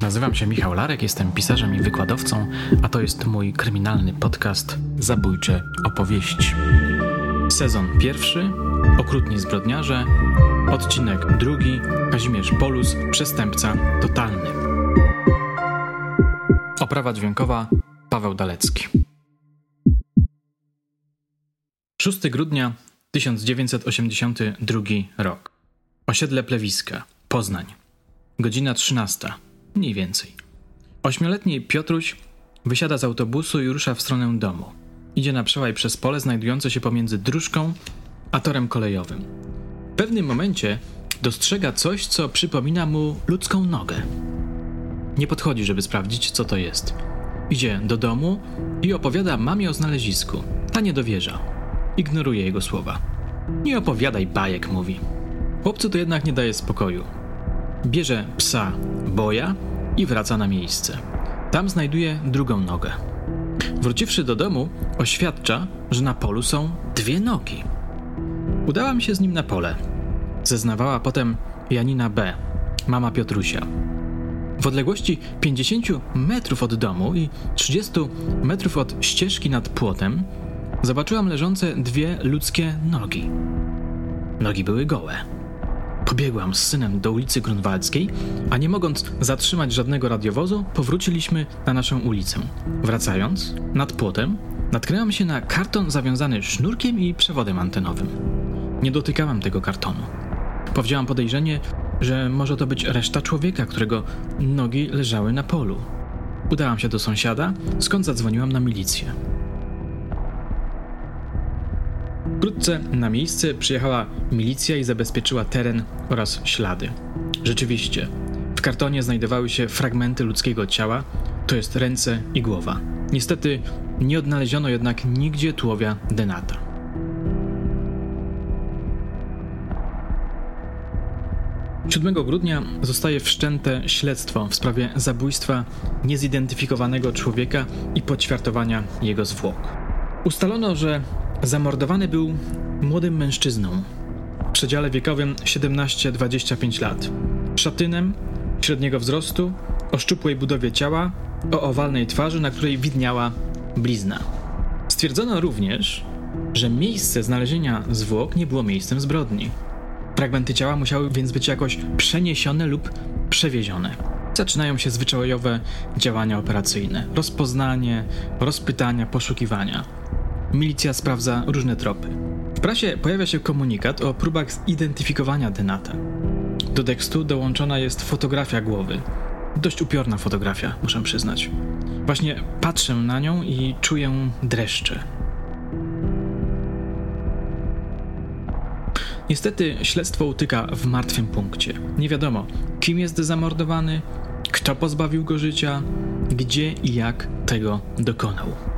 Nazywam się Michał Larek, jestem pisarzem i wykładowcą, a to jest mój kryminalny podcast Zabójcze opowieści. Sezon pierwszy, Okrutni zbrodniarze, odcinek drugi, Kazimierz Polus, przestępca totalny. Oprawa dźwiękowa Paweł Dalecki. 6 grudnia 1982 rok. Osiedle Plewiska, Poznań. Godzina 13 mniej więcej. Ośmioletni Piotruś wysiada z autobusu i rusza w stronę domu. Idzie na przełaj przez pole znajdujące się pomiędzy dróżką a torem kolejowym. W pewnym momencie dostrzega coś, co przypomina mu ludzką nogę. Nie podchodzi, żeby sprawdzić, co to jest. Idzie do domu i opowiada mamie o znalezisku. Ta nie dowierza. Ignoruje jego słowa. Nie opowiadaj bajek, mówi. Chłopcu to jednak nie daje spokoju. Bierze psa Boja i wraca na miejsce. Tam znajduje drugą nogę. Wróciwszy do domu, oświadcza, że na polu są dwie nogi. Udałam się z nim na pole. Zeznawała potem Janina B., mama Piotrusia. W odległości 50 metrów od domu i 30 metrów od ścieżki nad płotem zobaczyłam leżące dwie ludzkie nogi. Nogi były gołe. Pobiegłam z synem do ulicy Grunwaldzkiej, a nie mogąc zatrzymać żadnego radiowozu, powróciliśmy na naszą ulicę. Wracając, nad płotem, natknęłam się na karton zawiązany sznurkiem i przewodem antenowym. Nie dotykałam tego kartonu. Powzięłam podejrzenie, że może to być reszta człowieka, którego nogi leżały na polu. Udałam się do sąsiada, skąd zadzwoniłam na milicję. Wkrótce na miejsce przyjechała milicja i zabezpieczyła teren oraz ślady. Rzeczywiście, w kartonie znajdowały się fragmenty ludzkiego ciała, to jest ręce i głowa. Niestety nie odnaleziono jednak nigdzie tułowia denata. Siódmego grudnia zostaje wszczęte śledztwo w sprawie zabójstwa niezidentyfikowanego człowieka i poćwiartowania jego zwłok. Ustalono, że Zamordowany był młodym mężczyzną w przedziale wiekowym 17-25 lat. Szatynem, średniego wzrostu, o szczupłej budowie ciała, o owalnej twarzy, na której widniała blizna. Stwierdzono również, że miejsce znalezienia zwłok nie było miejscem zbrodni. Fragmenty ciała musiały więc być jakoś przeniesione lub przewiezione. Zaczynają się zwyczajowe działania operacyjne: rozpoznanie, rozpytania, poszukiwania. Milicja sprawdza różne tropy. W prasie pojawia się komunikat o próbach zidentyfikowania Denata. Do tekstu dołączona jest fotografia głowy. Dość upiorna fotografia, muszę przyznać. Właśnie patrzę na nią i czuję dreszcze. Niestety śledztwo utyka w martwym punkcie. Nie wiadomo, kim jest zamordowany, kto pozbawił go życia, gdzie i jak tego dokonał.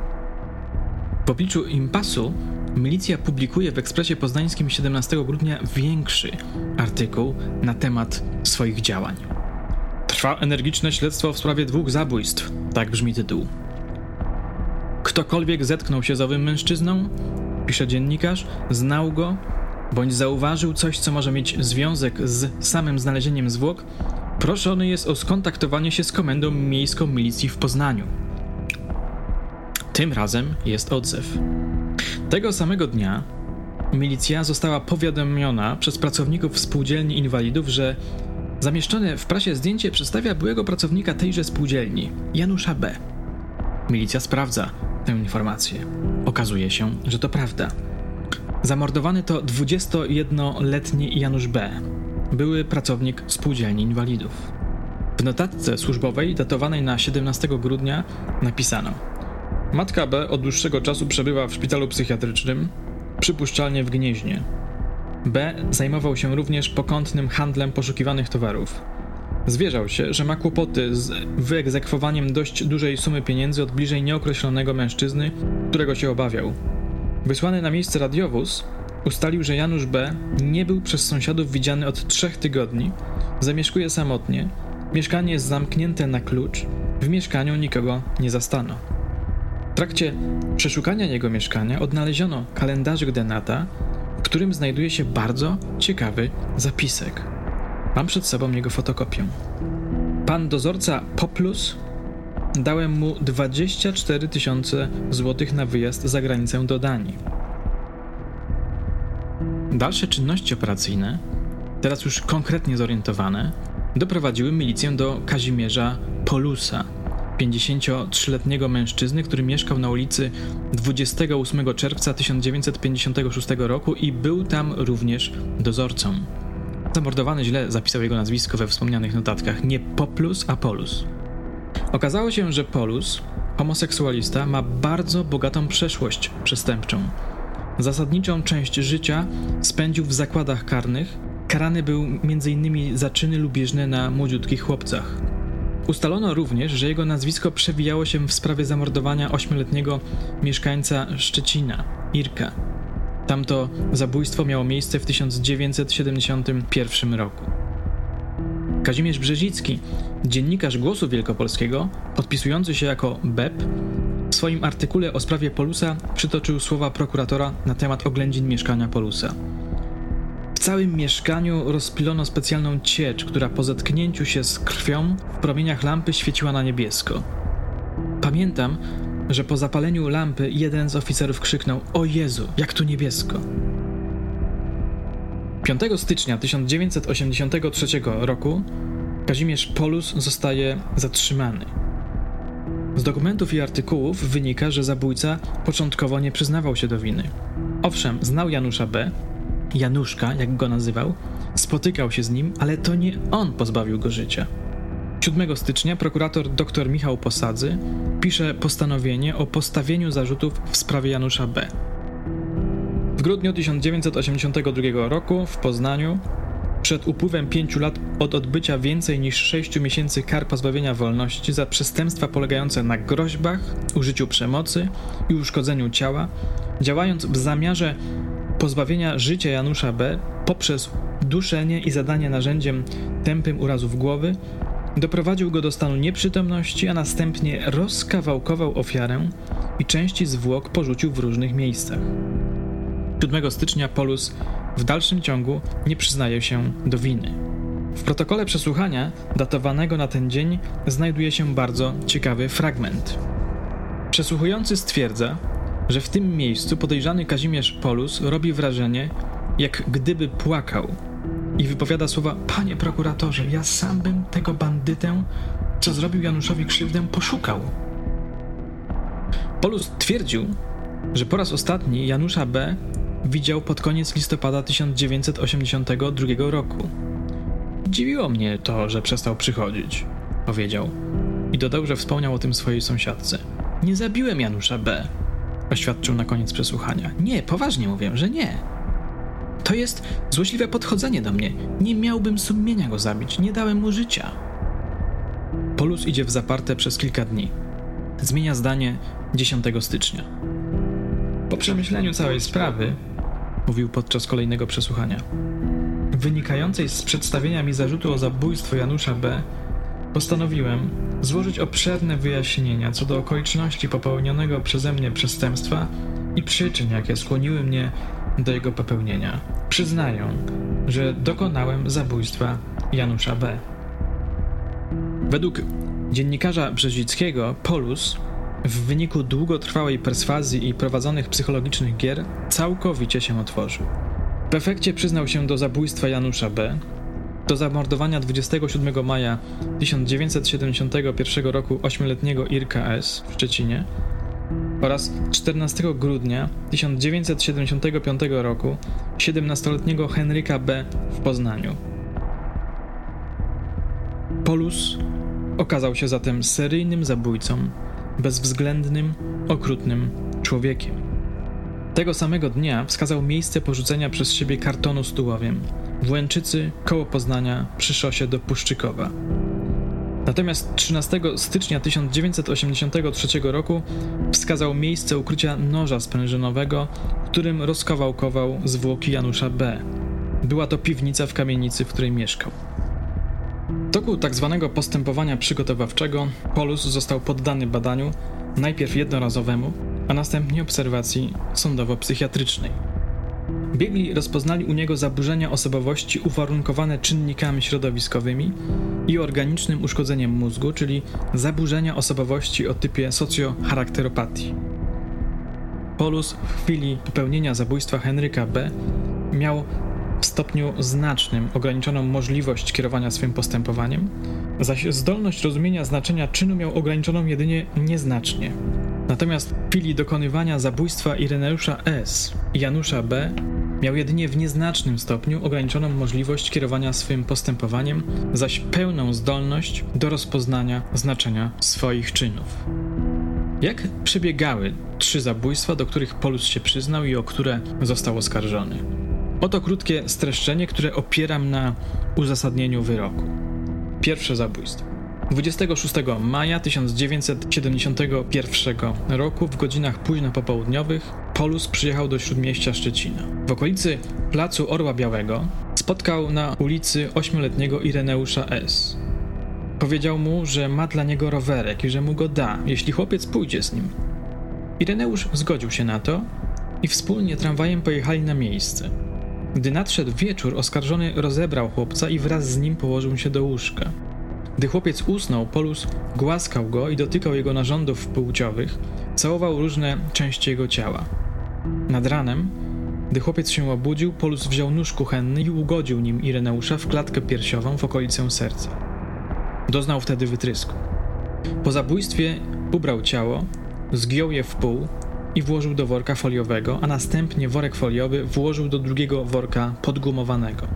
W obliczu impasu milicja publikuje w Ekspresie Poznańskim 17 grudnia większy artykuł na temat swoich działań. Trwa energiczne śledztwo w sprawie dwóch zabójstw. Tak brzmi tytuł. Ktokolwiek zetknął się z owym mężczyzną, pisze dziennikarz, znał go, bądź zauważył coś, co może mieć związek z samym znalezieniem zwłok, proszony jest o skontaktowanie się z Komendą Miejską Milicji w Poznaniu. Tym razem jest odzew. Tego samego dnia milicja została powiadomiona przez pracowników spółdzielni inwalidów, że zamieszczone w prasie zdjęcie przedstawia byłego pracownika tejże spółdzielni, Janusza B. Milicja sprawdza tę informację. Okazuje się, że to prawda. Zamordowany to 21-letni Janusz B. Były pracownik spółdzielni inwalidów. W notatce służbowej datowanej na 17 grudnia napisano: Matka B od dłuższego czasu przebywa w szpitalu psychiatrycznym, przypuszczalnie w Gnieźnie. B zajmował się również pokątnym handlem poszukiwanych towarów. Zwierzał się, że ma kłopoty z wyegzekwowaniem dość dużej sumy pieniędzy od bliżej nieokreślonego mężczyzny, którego się obawiał. Wysłany na miejsce radiowóz ustalił, że Janusz B. nie był przez sąsiadów widziany od trzech tygodni, zamieszkuje samotnie, mieszkanie jest zamknięte na klucz, w mieszkaniu nikogo nie zastano. W trakcie przeszukania jego mieszkania odnaleziono kalendarzyk Denata, w którym znajduje się bardzo ciekawy zapisek. Mam przed sobą jego fotokopię. Pan dozorca Poplus dałem mu 24 tysiące złotych na wyjazd za granicę do Danii. Dalsze czynności operacyjne, teraz już konkretnie zorientowane, doprowadziły milicję do Kazimierza Polusa, 53-letniego mężczyzny, który mieszkał na ulicy 28 czerwca 1956 roku i był tam również dozorcą. Zamordowany źle zapisał jego nazwisko we wspomnianych notatkach, nie Poplus, a Polus. Okazało się, że Polus, homoseksualista, ma bardzo bogatą przeszłość przestępczą. Zasadniczą część życia spędził w zakładach karnych. Karany był m.in. za czyny lubieżne na młodziutkich chłopcach. Ustalono również, że jego nazwisko przewijało się w sprawie zamordowania ośmioletniego mieszkańca Szczecina, Irka. Tamto zabójstwo miało miejsce w 1971 roku. Kazimierz Brzezicki, dziennikarz Głosu Wielkopolskiego, podpisujący się jako BEP, w swoim artykule o sprawie Polusa przytoczył słowa prokuratora na temat oględzin mieszkania Polusa. Całym mieszkaniu rozpilono specjalną ciecz, która po zetknięciu się z krwią w promieniach lampy świeciła na niebiesko. Pamiętam, że po zapaleniu lampy jeden z oficerów krzyknął: O Jezu, jak tu niebiesko! 5 stycznia 1983 roku Kazimierz Polus zostaje zatrzymany. Z dokumentów i artykułów wynika, że zabójca początkowo nie przyznawał się do winy. Owszem, znał Janusza B., Januszka, jak go nazywał, spotykał się z nim, ale to nie on pozbawił go życia. 7 stycznia prokurator dr Michał Posadzy pisze postanowienie o postawieniu zarzutów w sprawie Janusza B. W grudniu 1982 roku w Poznaniu, przed upływem pięciu lat od odbycia więcej niż sześciu miesięcy kar pozbawienia wolności za przestępstwa polegające na groźbach, użyciu przemocy i uszkodzeniu ciała, działając w zamiarze pozbawienia życia Janusza B. poprzez duszenie i zadanie narzędziem tępym urazów głowy, doprowadził go do stanu nieprzytomności, a następnie rozkawałkował ofiarę i części zwłok porzucił w różnych miejscach. 7 stycznia Polus w dalszym ciągu nie przyznaje się do winy. W protokole przesłuchania, datowanego na ten dzień, znajduje się bardzo ciekawy fragment. Przesłuchujący stwierdza, że w tym miejscu podejrzany Kazimierz Polus robi wrażenie, jak gdyby płakał i wypowiada słowa: Panie prokuratorze, ja sam bym tego bandytę, co zrobił Januszowi krzywdę, poszukał. Polus twierdził, że po raz ostatni Janusza B. widział pod koniec listopada 1982 roku. Dziwiło mnie to, że przestał przychodzić, powiedział. I dodał, że wspomniał o tym swojej sąsiadce. Nie zabiłem Janusza B oświadczył na koniec przesłuchania. Nie, poważnie mówię, że nie. To jest złośliwe podchodzenie do mnie. Nie miałbym sumienia go zabić, nie dałem mu życia. Polus idzie w zaparte przez kilka dni. Zmienia zdanie 10 stycznia. Po przemyśleniu całej sprawy, mówił podczas kolejnego przesłuchania, wynikającej z przedstawienia mi zarzutu o zabójstwo Janusza B., Postanowiłem złożyć obszerne wyjaśnienia co do okoliczności popełnionego przeze mnie przestępstwa i przyczyn, jakie skłoniły mnie do jego popełnienia. Przyznaję, że dokonałem zabójstwa Janusza B. Według dziennikarza Brzezickiego, Polus w wyniku długotrwałej perswazji i prowadzonych psychologicznych gier całkowicie się otworzył. W efekcie przyznał się do zabójstwa Janusza B., do zamordowania 27 maja 1971 roku ośmioletniego Irka S. w Szczecinie oraz 14 grudnia 1975 roku 17-letniego Henryka B. w Poznaniu. Polus okazał się zatem seryjnym zabójcą, bezwzględnym, okrutnym człowiekiem. Tego samego dnia wskazał miejsce porzucenia przez siebie kartonu z tułowiem w Łęczycy koło Poznania przy szosie do Puszczykowa. Natomiast 13 stycznia 1983 roku wskazał miejsce ukrycia noża sprężynowego, którym rozkawałkował zwłoki Janusza B. Była to piwnica w kamienicy, w której mieszkał. W toku tzw. Tak postępowania przygotowawczego Polus został poddany badaniu, najpierw jednorazowemu, a następnie obserwacji sądowo-psychiatrycznej. Biegli rozpoznali u niego zaburzenia osobowości uwarunkowane czynnikami środowiskowymi i organicznym uszkodzeniem mózgu, czyli zaburzenia osobowości o typie socjocharakteropatii. Polus w chwili popełnienia zabójstwa Henryka B. miał w stopniu znacznym ograniczoną możliwość kierowania swym postępowaniem, zaś zdolność rozumienia znaczenia czynu miał ograniczoną jedynie nieznacznie. Natomiast w chwili dokonywania zabójstwa Ireneusza S. i Janusza B. miał jedynie w nieznacznym stopniu ograniczoną możliwość kierowania swym postępowaniem, zaś pełną zdolność do rozpoznania znaczenia swoich czynów. Jak przebiegały trzy zabójstwa, do których Polus się przyznał i o które został oskarżony? Oto krótkie streszczenie, które opieram na uzasadnieniu wyroku. Pierwsze zabójstwo. 26 maja 1971 roku w godzinach późno popołudniowych Polus przyjechał do śródmieścia Szczecina. W okolicy placu Orła Białego spotkał na ulicy ośmioletniego Ireneusza S. Powiedział mu, że ma dla niego rowerek i że mu go da, jeśli chłopiec pójdzie z nim. Ireneusz zgodził się na to i wspólnie tramwajem pojechali na miejsce. Gdy nadszedł wieczór, oskarżony rozebrał chłopca i wraz z nim położył się do łóżka. Gdy chłopiec usnął, Polus głaskał go i dotykał jego narządów płciowych, całował różne części jego ciała. Nad ranem, gdy chłopiec się obudził, Polus wziął nóż kuchenny i ugodził nim Ireneusza w klatkę piersiową w okolicę serca. Doznał wtedy wytrysku. Po zabójstwie ubrał ciało, zgiął je w pół i włożył do worka foliowego, a następnie worek foliowy włożył do drugiego worka podgumowanego.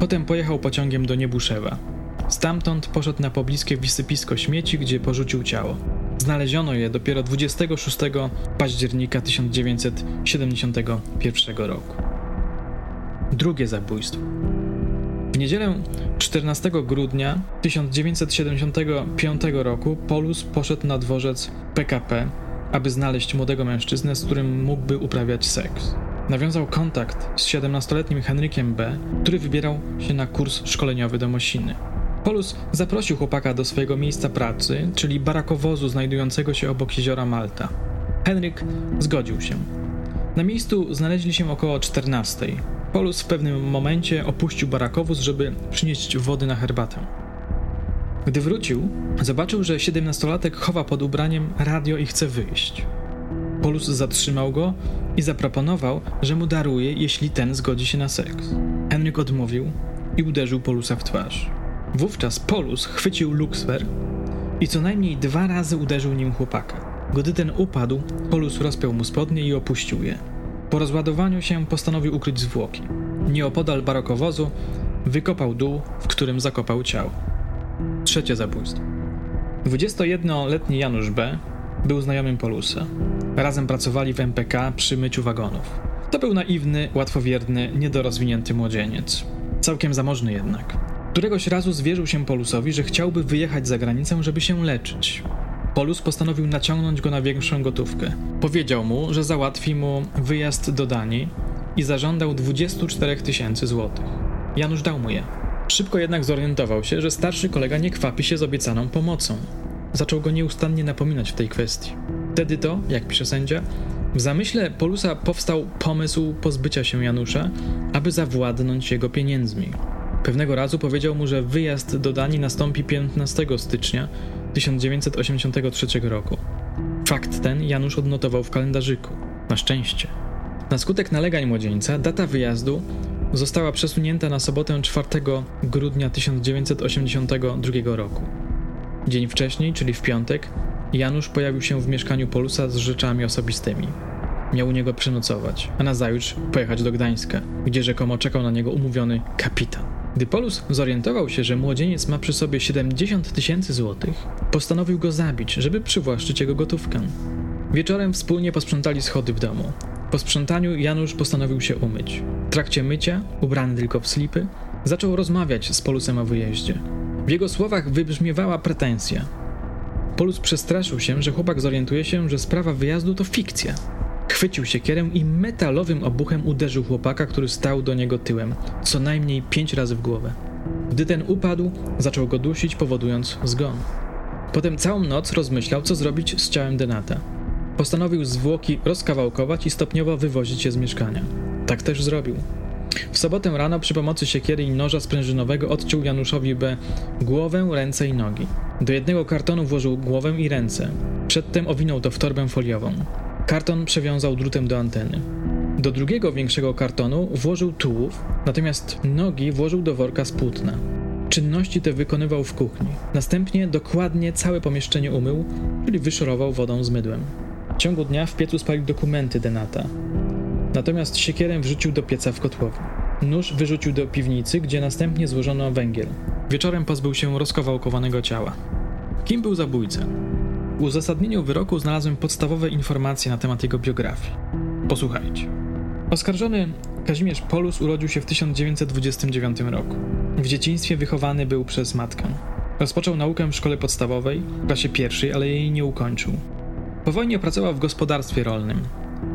Potem pojechał pociągiem do Niebuszewa. Stamtąd poszedł na pobliskie wysypisko śmieci, gdzie porzucił ciało. Znaleziono je dopiero 26 października 1971 roku. Drugie zabójstwo. W niedzielę 14 grudnia 1975 roku Polus poszedł na dworzec PKP, aby znaleźć młodego mężczyznę, z którym mógłby uprawiać seks. Nawiązał kontakt z 17-letnim Henrykiem B., który wybierał się na kurs szkoleniowy do Mosiny. Polus zaprosił chłopaka do swojego miejsca pracy, czyli barakowozu znajdującego się obok jeziora Malta. Henryk zgodził się. Na miejscu znaleźli się około 14. Polus w pewnym momencie opuścił barakowóz, żeby przynieść wody na herbatę. Gdy wrócił, zobaczył, że 17-latek chowa pod ubraniem radio i chce wyjść. Polus zatrzymał go i zaproponował, że mu daruje, jeśli ten zgodzi się na seks. Henryk odmówił i uderzył Polusa w twarz. Wówczas Polus chwycił lukswer i co najmniej dwa razy uderzył nim chłopaka. Gdy ten upadł, Polus rozpiął mu spodnie i opuścił je. Po rozładowaniu się postanowił ukryć zwłoki. Nieopodal barokowozu wykopał dół, w którym zakopał ciało. Trzecie zabójstwo. 21-letni Janusz B. był znajomym Polusa. Razem pracowali w MPK przy myciu wagonów. To był naiwny, łatwowierny, niedorozwinięty młodzieniec. Całkiem zamożny jednak. Któregoś razu zwierzył się Polusowi, że chciałby wyjechać za granicę, żeby się leczyć. Polus postanowił naciągnąć go na większą gotówkę. Powiedział mu, że załatwi mu wyjazd do Danii i zażądał 24 tysięcy złotych. Janusz dał mu je. Szybko jednak zorientował się, że starszy kolega nie kwapi się z obiecaną pomocą. Zaczął go nieustannie napominać w tej kwestii. Wtedy to, jak pisze sędzia, w zamyśle Polusa powstał pomysł pozbycia się Janusza, aby zawładnąć jego pieniędzmi. Pewnego razu powiedział mu, że wyjazd do Danii nastąpi 15 stycznia 1983 roku. Fakt ten Janusz odnotował w kalendarzyku. Na szczęście. Na skutek nalegań młodzieńca data wyjazdu została przesunięta na sobotę 4 grudnia 1982 roku. Dzień wcześniej, czyli w piątek, Janusz pojawił się w mieszkaniu Polusa z rzeczami osobistymi. Miał u niego przenocować, a nazajutrz pojechać do Gdańska, gdzie rzekomo czekał na niego umówiony kapitan. Gdy Polus zorientował się, że młodzieniec ma przy sobie 70 tysięcy złotych, postanowił go zabić, żeby przywłaszczyć jego gotówkę. Wieczorem wspólnie posprzątali schody w domu. Po sprzątaniu Janusz postanowił się umyć. W trakcie mycia, ubrany tylko w slipy, zaczął rozmawiać z Polusem o wyjeździe. W jego słowach wybrzmiewała pretensja. Polus przestraszył się, że chłopak zorientuje się, że sprawa wyjazdu to fikcja. Chwycił siekierę i metalowym obuchem uderzył chłopaka, który stał do niego tyłem, co najmniej pięć razy w głowę. Gdy ten upadł, zaczął go dusić, powodując zgon. Potem całą noc rozmyślał, co zrobić z ciałem Denata. Postanowił zwłoki rozkawałkować i stopniowo wywozić je z mieszkania. Tak też zrobił. W sobotę rano przy pomocy siekiery i noża sprężynowego odciął Januszowi B. głowę, ręce i nogi. Do jednego kartonu włożył głowę i ręce. Przedtem owinął to w torbę foliową. Karton przewiązał drutem do anteny. Do drugiego większego kartonu włożył tułów, natomiast nogi włożył do worka z płótna. Czynności te wykonywał w kuchni. Następnie dokładnie całe pomieszczenie umył, czyli wyszorował wodą z mydłem. W ciągu dnia w piecu spalił dokumenty Denata. Natomiast siekierę wrzucił do pieca w kotłowni. Nóż wyrzucił do piwnicy, gdzie następnie złożono węgiel. Wieczorem pozbył się rozkawałkowanego ciała. Kim był zabójca? W uzasadnieniu wyroku znalazłem podstawowe informacje na temat jego biografii. Posłuchajcie. Oskarżony Kazimierz Polus urodził się w 1929 roku. W dzieciństwie wychowany był przez matkę. Rozpoczął naukę w szkole podstawowej, w klasie pierwszej, ale jej nie ukończył. Po wojnie pracował w gospodarstwie rolnym.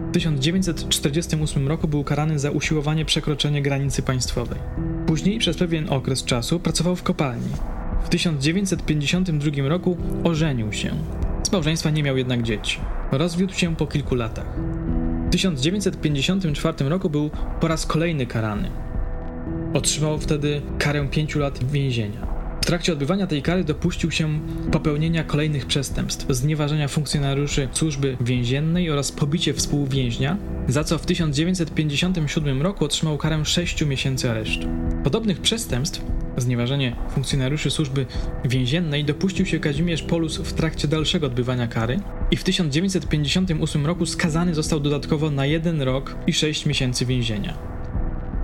W 1948 roku był karany za usiłowanie przekroczenia granicy państwowej. Później przez pewien okres czasu pracował w kopalni. W 1952 roku ożenił się. Z małżeństwa nie miał jednak dzieci. Rozwiódł się po kilku latach. W 1954 roku był po raz kolejny karany. Otrzymał wtedy karę pięciu lat więzienia. W trakcie odbywania tej kary dopuścił się popełnienia kolejnych przestępstw, znieważenia funkcjonariuszy służby więziennej oraz pobicie współwięźnia, za co w 1957 roku otrzymał karę 6 miesięcy aresztu. Podobnych przestępstw, znieważenie funkcjonariuszy służby więziennej, dopuścił się Kazimierz Polus w trakcie dalszego odbywania kary i w 1958 roku skazany został dodatkowo na jeden rok i 6 miesięcy więzienia.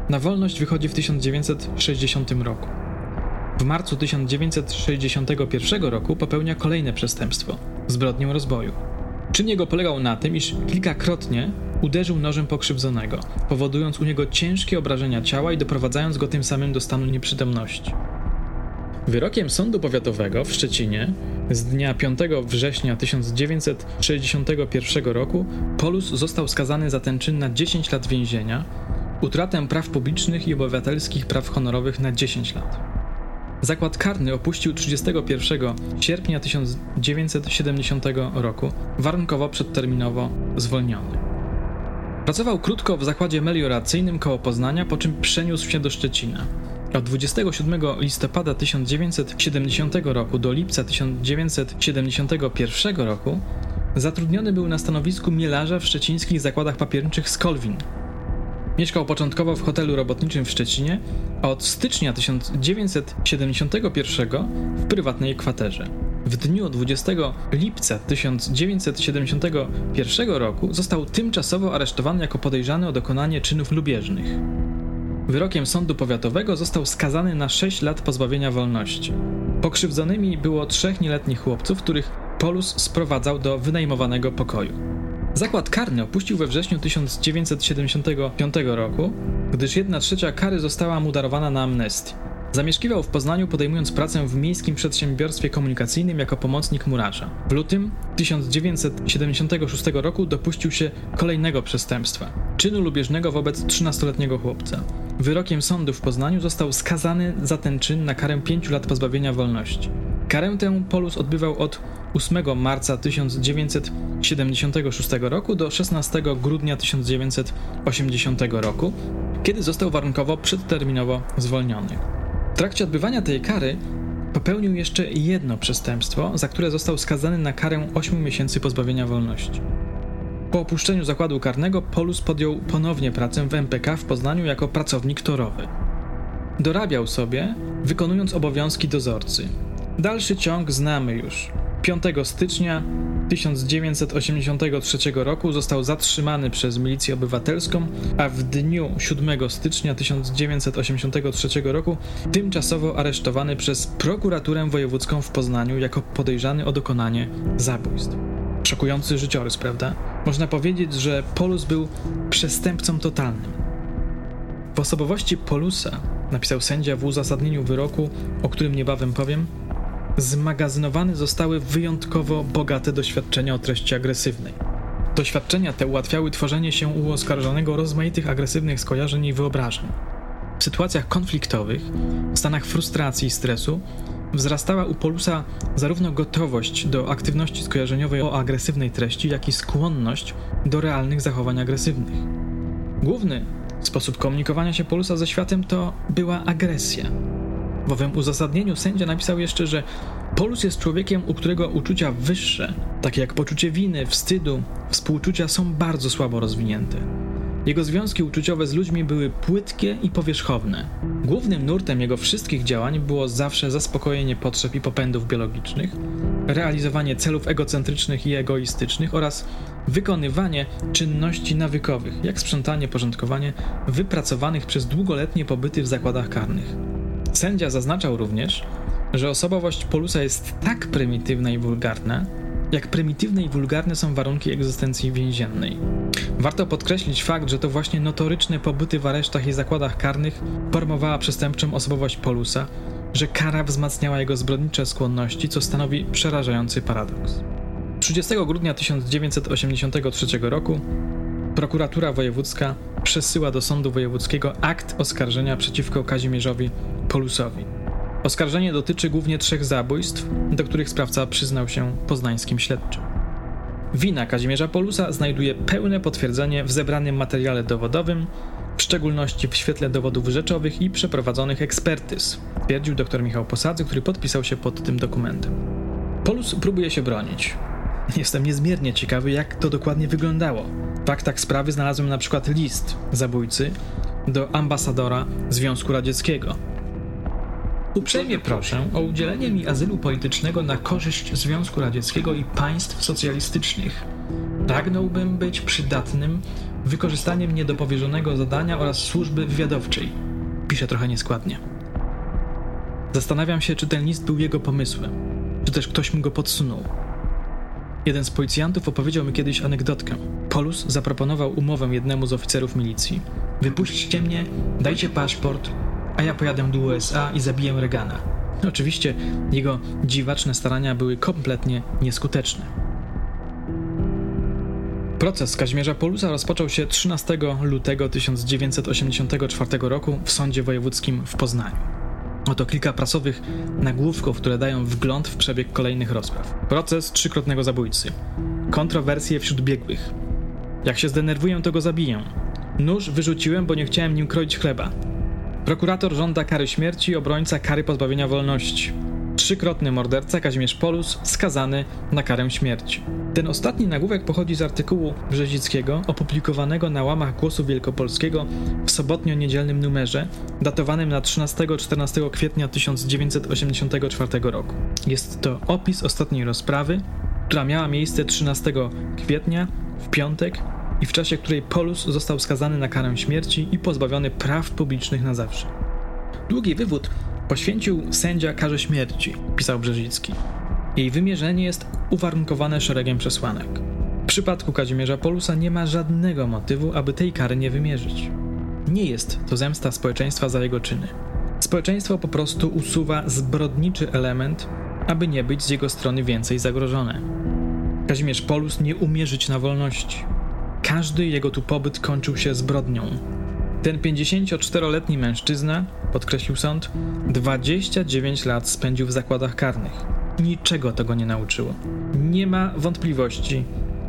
Na wolność wychodzi w 1960 roku. W marcu 1961 roku popełnia kolejne przestępstwo zbrodnię rozboju. Czyn jego polegał na tym, iż kilkakrotnie uderzył nożem pokrzywdzonego, powodując u niego ciężkie obrażenia ciała i doprowadzając go tym samym do stanu nieprzytomności. Wyrokiem Sądu Powiatowego w Szczecinie z dnia 5 września 1961 roku Polus został skazany za ten czyn na 10 lat więzienia, utratę praw publicznych i obywatelskich praw honorowych na 10 lat. Zakład karny opuścił 31 sierpnia 1970 roku, warunkowo przedterminowo zwolniony. Pracował krótko w zakładzie melioracyjnym koło Poznania, po czym przeniósł się do Szczecina. Od 27 listopada 1970 roku do lipca 1971 roku zatrudniony był na stanowisku mielarza w szczecińskich zakładach papierniczych Skolwin, Mieszkał początkowo w hotelu robotniczym w Szczecinie, a od stycznia 1971 w prywatnej kwaterze. W dniu 20 lipca 1971 roku został tymczasowo aresztowany jako podejrzany o dokonanie czynów lubieżnych. Wyrokiem sądu powiatowego został skazany na 6 lat pozbawienia wolności. Pokrzywdzonymi było trzech nieletnich chłopców, których Polus sprowadzał do wynajmowanego pokoju. Zakład karny opuścił we wrześniu 1975 roku, gdyż jedna trzecia kary została mu darowana na amnestii. Zamieszkiwał w Poznaniu, podejmując pracę w miejskim przedsiębiorstwie komunikacyjnym jako pomocnik murarza. W lutym 1976 roku dopuścił się kolejnego przestępstwa czynu lubieżnego wobec 13-letniego chłopca. Wyrokiem sądu w Poznaniu został skazany za ten czyn na karę 5 lat pozbawienia wolności. Karę tę Polus odbywał od 8 marca 1976 roku do 16 grudnia 1980 roku, kiedy został warunkowo przedterminowo zwolniony. W trakcie odbywania tej kary popełnił jeszcze jedno przestępstwo, za które został skazany na karę 8 miesięcy pozbawienia wolności. Po opuszczeniu zakładu karnego Polus podjął ponownie pracę w MPK w Poznaniu jako pracownik torowy. Dorabiał sobie, wykonując obowiązki dozorcy. Dalszy ciąg znamy już. 5 stycznia 1983 roku został zatrzymany przez milicję obywatelską, a w dniu 7 stycznia 1983 roku tymczasowo aresztowany przez prokuraturę wojewódzką w Poznaniu jako podejrzany o dokonanie zabójstw. Szokujący życiorys, prawda? Można powiedzieć, że Polus był przestępcą totalnym. W osobowości Polusa, napisał sędzia w uzasadnieniu wyroku, o którym niebawem powiem, zmagazynowane zostały wyjątkowo bogate doświadczenia o treści agresywnej. Doświadczenia te ułatwiały tworzenie się u oskarżonego rozmaitych agresywnych skojarzeń i wyobrażeń. W sytuacjach konfliktowych, w stanach frustracji i stresu, wzrastała u Polusa zarówno gotowość do aktywności skojarzeniowej o agresywnej treści, jak i skłonność do realnych zachowań agresywnych. Główny Sposób komunikowania się Polusa ze światem to była agresja. W owym uzasadnieniu sędzia napisał jeszcze, że Polus jest człowiekiem, u którego uczucia wyższe, takie jak poczucie winy, wstydu, współczucia są bardzo słabo rozwinięte. Jego związki uczuciowe z ludźmi były płytkie i powierzchowne. Głównym nurtem jego wszystkich działań było zawsze zaspokojenie potrzeb i popędów biologicznych, realizowanie celów egocentrycznych i egoistycznych oraz wykonywanie czynności nawykowych, jak sprzątanie, porządkowanie, wypracowanych przez długoletnie pobyty w zakładach karnych. Sędzia zaznaczał również, że osobowość Polusa jest tak prymitywna i wulgarna, jak prymitywne i wulgarne są warunki egzystencji więziennej. Warto podkreślić fakt, że to właśnie notoryczne pobyty w aresztach i zakładach karnych formowała przestępczą osobowość Polusa, że kara wzmacniała jego zbrodnicze skłonności, co stanowi przerażający paradoks. 30 grudnia 1983 roku prokuratura wojewódzka przesyła do sądu wojewódzkiego akt oskarżenia przeciwko Kazimierzowi Polusowi. Oskarżenie dotyczy głównie trzech zabójstw, do których sprawca przyznał się poznańskim śledczym. Wina Kazimierza Polusa znajduje pełne potwierdzenie w zebranym materiale dowodowym, w szczególności w świetle dowodów rzeczowych i przeprowadzonych ekspertyz, twierdził dr Michał Posadzy, który podpisał się pod tym dokumentem. Polus próbuje się bronić. Jestem niezmiernie ciekawy, jak to dokładnie wyglądało. W faktach sprawy znalazłem na przykład list zabójcy do ambasadora Związku Radzieckiego, Uprzejmie proszę o udzielenie mi azylu politycznego na korzyść Związku Radzieckiego i państw socjalistycznych. Pragnąłbym być przydatnym wykorzystaniem niedopowierzonego zadania oraz służby wywiadowczej. Pisze trochę nieskładnie. Zastanawiam się, czy ten list był jego pomysłem, czy też ktoś mu go podsunął. Jeden z policjantów opowiedział mi kiedyś anegdotkę. Polus zaproponował umowę jednemu z oficerów milicji. Wypuśćcie mnie, dajcie paszport, a ja pojadę do USA i zabiję Regana. Oczywiście jego dziwaczne starania były kompletnie nieskuteczne. Proces Kazimierza Polusa rozpoczął się 13 lutego 1984 roku w Sądzie Wojewódzkim w Poznaniu. Oto kilka prasowych nagłówków, które dają wgląd w przebieg kolejnych rozpraw. Proces trzykrotnego zabójcy. Kontrowersje wśród biegłych. Jak się zdenerwuję, to go zabiję. Nóż wyrzuciłem, bo nie chciałem nim kroić chleba. Prokurator żąda kary śmierci, obrońca kary pozbawienia wolności. Trzykrotny morderca Kazimierz Polus skazany na karę śmierci. Ten ostatni nagłówek pochodzi z artykułu Brzezickiego opublikowanego na łamach Głosu Wielkopolskiego w sobotnio-niedzielnym numerze, datowanym na 13-14 kwietnia 1984 roku. Jest to opis ostatniej rozprawy, która miała miejsce 13 kwietnia w piątek i w czasie której Polus został skazany na karę śmierci i pozbawiony praw publicznych na zawsze. Długi wywód poświęcił sędzia karze śmierci, pisał Brzezicki. Jej wymierzenie jest uwarunkowane szeregiem przesłanek. W przypadku Kazimierza Polusa nie ma żadnego motywu, aby tej kary nie wymierzyć. Nie jest to zemsta społeczeństwa za jego czyny. Społeczeństwo po prostu usuwa zbrodniczy element, aby nie być z jego strony więcej zagrożone. Kazimierz Polus nie umie żyć na wolności. Każdy jego tu pobyt kończył się zbrodnią. Ten 54-letni mężczyzna, podkreślił sąd, 29 lat spędził w zakładach karnych. Niczego tego nie nauczyło. Nie ma wątpliwości,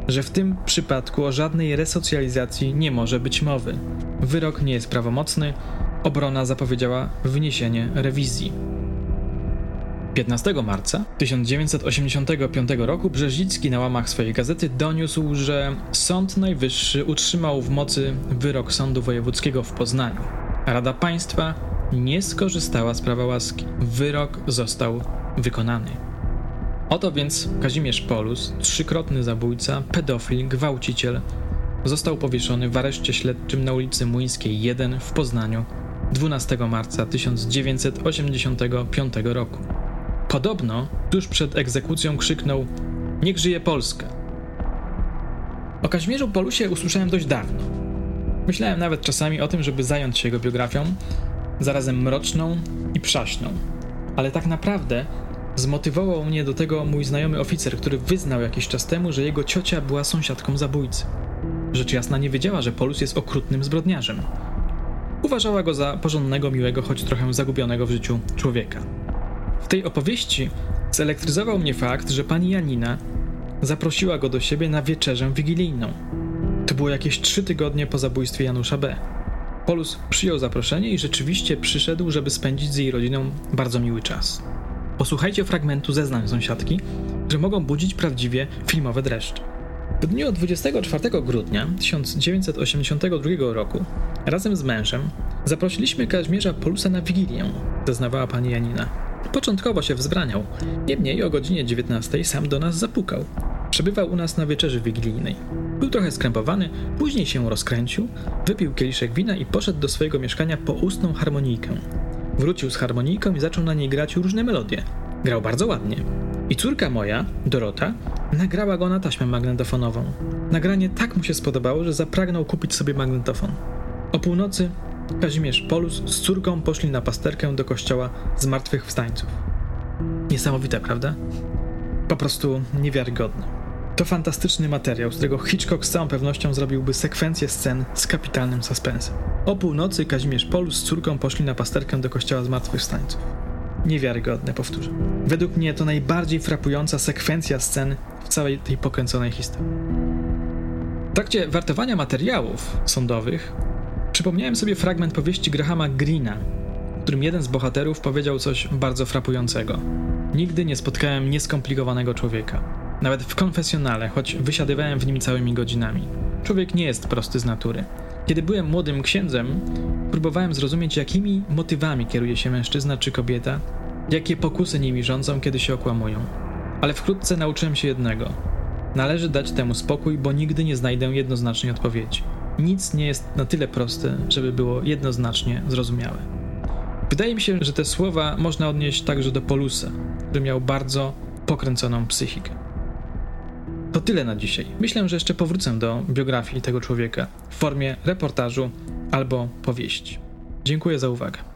że w tym przypadku o żadnej resocjalizacji nie może być mowy. Wyrok nie jest prawomocny, obrona zapowiedziała wniesienie rewizji. 15 marca 1985 roku Brzezicki na łamach swojej gazety doniósł, że Sąd Najwyższy utrzymał w mocy wyrok Sądu Wojewódzkiego w Poznaniu. Rada Państwa nie skorzystała z prawa łaski. Wyrok został wykonany. Oto więc Kazimierz Polus, trzykrotny zabójca, pedofil, gwałciciel, został powieszony w areszcie śledczym na ulicy Młyńskiej 1 w Poznaniu 12 marca 1985 roku. Podobno tuż przed egzekucją krzyknął: Niech żyje Polska. O Kazimierzu Polusie usłyszałem dość dawno. Myślałem nawet czasami o tym, żeby zająć się jego biografią, zarazem mroczną i przaśną. Ale tak naprawdę zmotywował mnie do tego mój znajomy oficer, który wyznał jakiś czas temu, że jego ciocia była sąsiadką zabójcy. Rzecz jasna nie wiedziała, że Polus jest okrutnym zbrodniarzem. Uważała go za porządnego, miłego, choć trochę zagubionego w życiu człowieka. W tej opowieści zelektryzował mnie fakt, że pani Janina zaprosiła go do siebie na wieczerzę wigilijną. To było jakieś trzy tygodnie po zabójstwie Janusza B. Polus przyjął zaproszenie i rzeczywiście przyszedł, żeby spędzić z jej rodziną bardzo miły czas. Posłuchajcie fragmentu zeznań sąsiadki, że mogą budzić prawdziwie filmowe dreszcze. W dniu 24 grudnia 1982 roku razem z mężem zaprosiliśmy Kazimierza Polusa na wigilię, zeznawała pani Janina. Początkowo się wzbraniał, niemniej o godzinie 19 sam do nas zapukał. Przebywał u nas na wieczerzy wigilijnej. Był trochę skrępowany, później się rozkręcił, wypił kieliszek wina i poszedł do swojego mieszkania po ustną harmonijkę. Wrócił z harmonijką i zaczął na niej grać różne melodie. Grał bardzo ładnie. I córka moja, Dorota, nagrała go na taśmę magnetofonową. Nagranie tak mu się spodobało, że zapragnął kupić sobie magnetofon. O północy Kazimierz Polus z córką poszli na pasterkę do kościoła zmartwychwstańców. Niesamowite, prawda? Po prostu niewiarygodne. To fantastyczny materiał, z którego Hitchcock z całą pewnością zrobiłby sekwencję scen z kapitalnym suspensem. O północy Kazimierz Polus z córką poszli na pasterkę do kościoła zmartwychwstańców. Niewiarygodne, powtórzę. Według mnie to najbardziej frapująca sekwencja scen w całej tej pokręconej historii. W trakcie wartowania materiałów sądowych przypomniałem sobie fragment powieści Grahama Greena, w którym jeden z bohaterów powiedział coś bardzo frapującego. Nigdy nie spotkałem nieskomplikowanego człowieka. Nawet w konfesjonale, choć wysiadywałem w nim całymi godzinami. Człowiek nie jest prosty z natury. Kiedy byłem młodym księdzem, próbowałem zrozumieć, jakimi motywami kieruje się mężczyzna czy kobieta, jakie pokusy nimi rządzą, kiedy się okłamują. Ale wkrótce nauczyłem się jednego. Należy dać temu spokój, bo nigdy nie znajdę jednoznacznej odpowiedzi. Nic nie jest na tyle proste, żeby było jednoznacznie zrozumiałe. Wydaje mi się, że te słowa można odnieść także do Polusa, który miał bardzo pokręconą psychikę. To tyle na dzisiaj. Myślę, że jeszcze powrócę do biografii tego człowieka w formie reportażu albo powieści. Dziękuję za uwagę.